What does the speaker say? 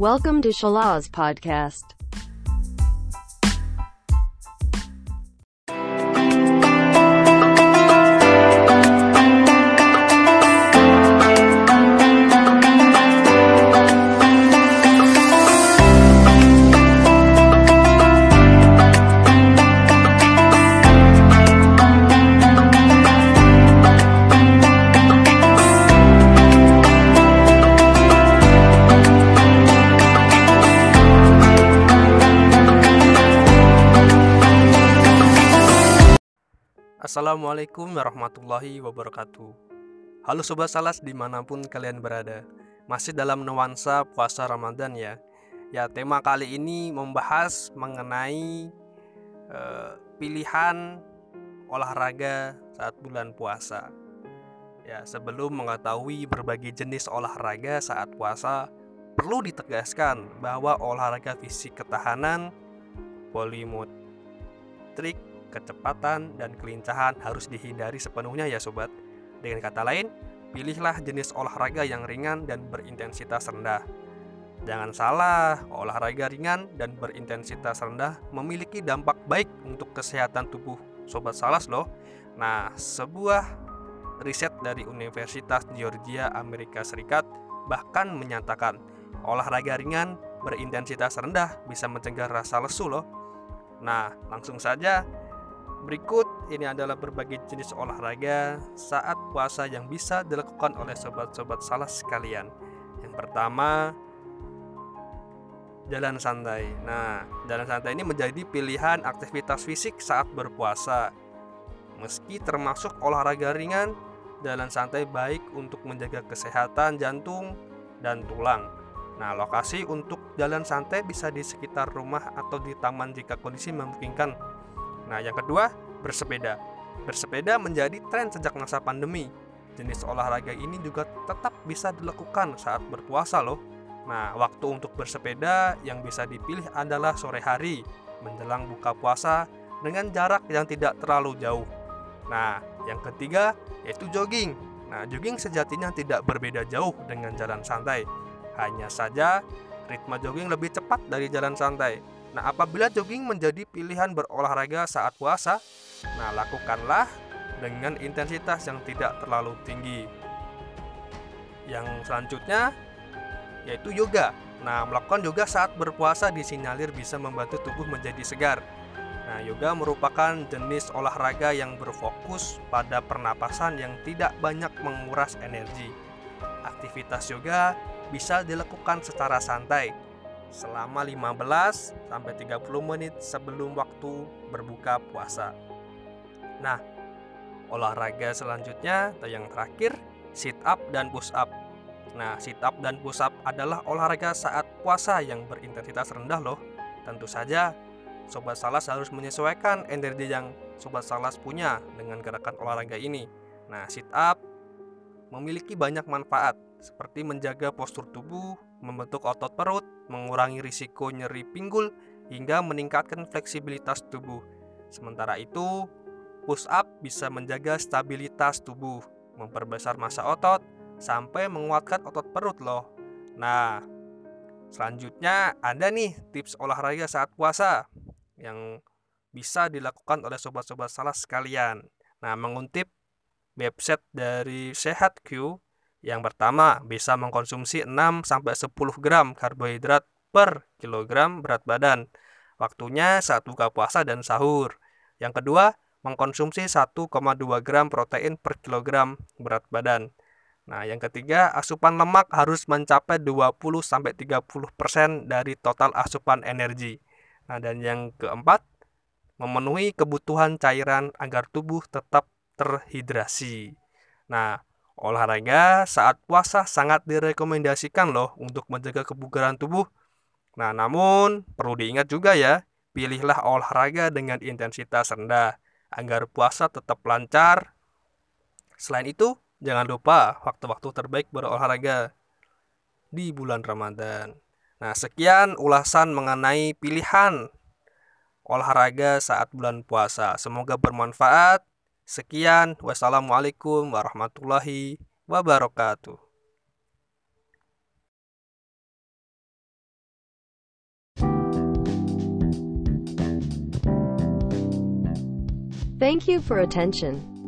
Welcome to Shalaz Podcast. Assalamualaikum warahmatullahi wabarakatuh. Halo Sobat Salas di mana pun kalian berada. Masih dalam nuansa puasa Ramadan ya. Ya tema kali ini membahas mengenai uh, pilihan olahraga saat bulan puasa. Ya sebelum mengetahui berbagai jenis olahraga saat puasa Perlu ditegaskan bahwa olahraga fisik ketahanan Polimotrik kecepatan, dan kelincahan harus dihindari sepenuhnya ya sobat. Dengan kata lain, pilihlah jenis olahraga yang ringan dan berintensitas rendah. Jangan salah, olahraga ringan dan berintensitas rendah memiliki dampak baik untuk kesehatan tubuh sobat salas loh. Nah, sebuah riset dari Universitas Georgia Amerika Serikat bahkan menyatakan olahraga ringan berintensitas rendah bisa mencegah rasa lesu loh. Nah, langsung saja Berikut ini adalah berbagai jenis olahraga saat puasa yang bisa dilakukan oleh sobat-sobat salah sekalian. Yang pertama, jalan santai. Nah, jalan santai ini menjadi pilihan aktivitas fisik saat berpuasa. Meski termasuk olahraga ringan, jalan santai baik untuk menjaga kesehatan jantung dan tulang. Nah, lokasi untuk jalan santai bisa di sekitar rumah atau di taman jika kondisi memungkinkan. Nah, yang kedua, bersepeda. Bersepeda menjadi tren sejak masa pandemi. Jenis olahraga ini juga tetap bisa dilakukan saat berpuasa loh. Nah, waktu untuk bersepeda yang bisa dipilih adalah sore hari menjelang buka puasa dengan jarak yang tidak terlalu jauh. Nah, yang ketiga yaitu jogging. Nah, jogging sejatinya tidak berbeda jauh dengan jalan santai. Hanya saja ritme jogging lebih cepat dari jalan santai. Nah, apabila jogging menjadi pilihan berolahraga saat puasa, nah lakukanlah dengan intensitas yang tidak terlalu tinggi. Yang selanjutnya yaitu yoga. Nah, melakukan yoga saat berpuasa disinyalir bisa membantu tubuh menjadi segar. Nah, yoga merupakan jenis olahraga yang berfokus pada pernapasan yang tidak banyak menguras energi. Aktivitas yoga bisa dilakukan secara santai, selama 15 sampai 30 menit sebelum waktu berbuka puasa. Nah, olahraga selanjutnya atau yang terakhir sit up dan push up. Nah, sit up dan push up adalah olahraga saat puasa yang berintensitas rendah loh. Tentu saja sobat salas harus menyesuaikan energi yang sobat salas punya dengan gerakan olahraga ini. Nah, sit up memiliki banyak manfaat seperti menjaga postur tubuh, membentuk otot perut, mengurangi risiko nyeri pinggul, hingga meningkatkan fleksibilitas tubuh. Sementara itu, push up bisa menjaga stabilitas tubuh, memperbesar massa otot, sampai menguatkan otot perut loh. Nah, selanjutnya ada nih tips olahraga saat puasa yang bisa dilakukan oleh sobat-sobat salah sekalian. Nah, mengutip website dari Sehat Q, yang pertama, bisa mengkonsumsi 6 sampai 10 gram karbohidrat per kilogram berat badan. Waktunya saat buka puasa dan sahur. Yang kedua, mengkonsumsi 1,2 gram protein per kilogram berat badan. Nah, yang ketiga, asupan lemak harus mencapai 20 sampai 30% dari total asupan energi. Nah, dan yang keempat, memenuhi kebutuhan cairan agar tubuh tetap terhidrasi. Nah, Olahraga saat puasa sangat direkomendasikan loh untuk menjaga kebugaran tubuh. Nah, namun perlu diingat juga ya, pilihlah olahraga dengan intensitas rendah agar puasa tetap lancar. Selain itu, jangan lupa waktu-waktu terbaik berolahraga di bulan Ramadan. Nah, sekian ulasan mengenai pilihan olahraga saat bulan puasa. Semoga bermanfaat. Sekian, wassalamualaikum warahmatullahi wabarakatuh. Thank you for attention.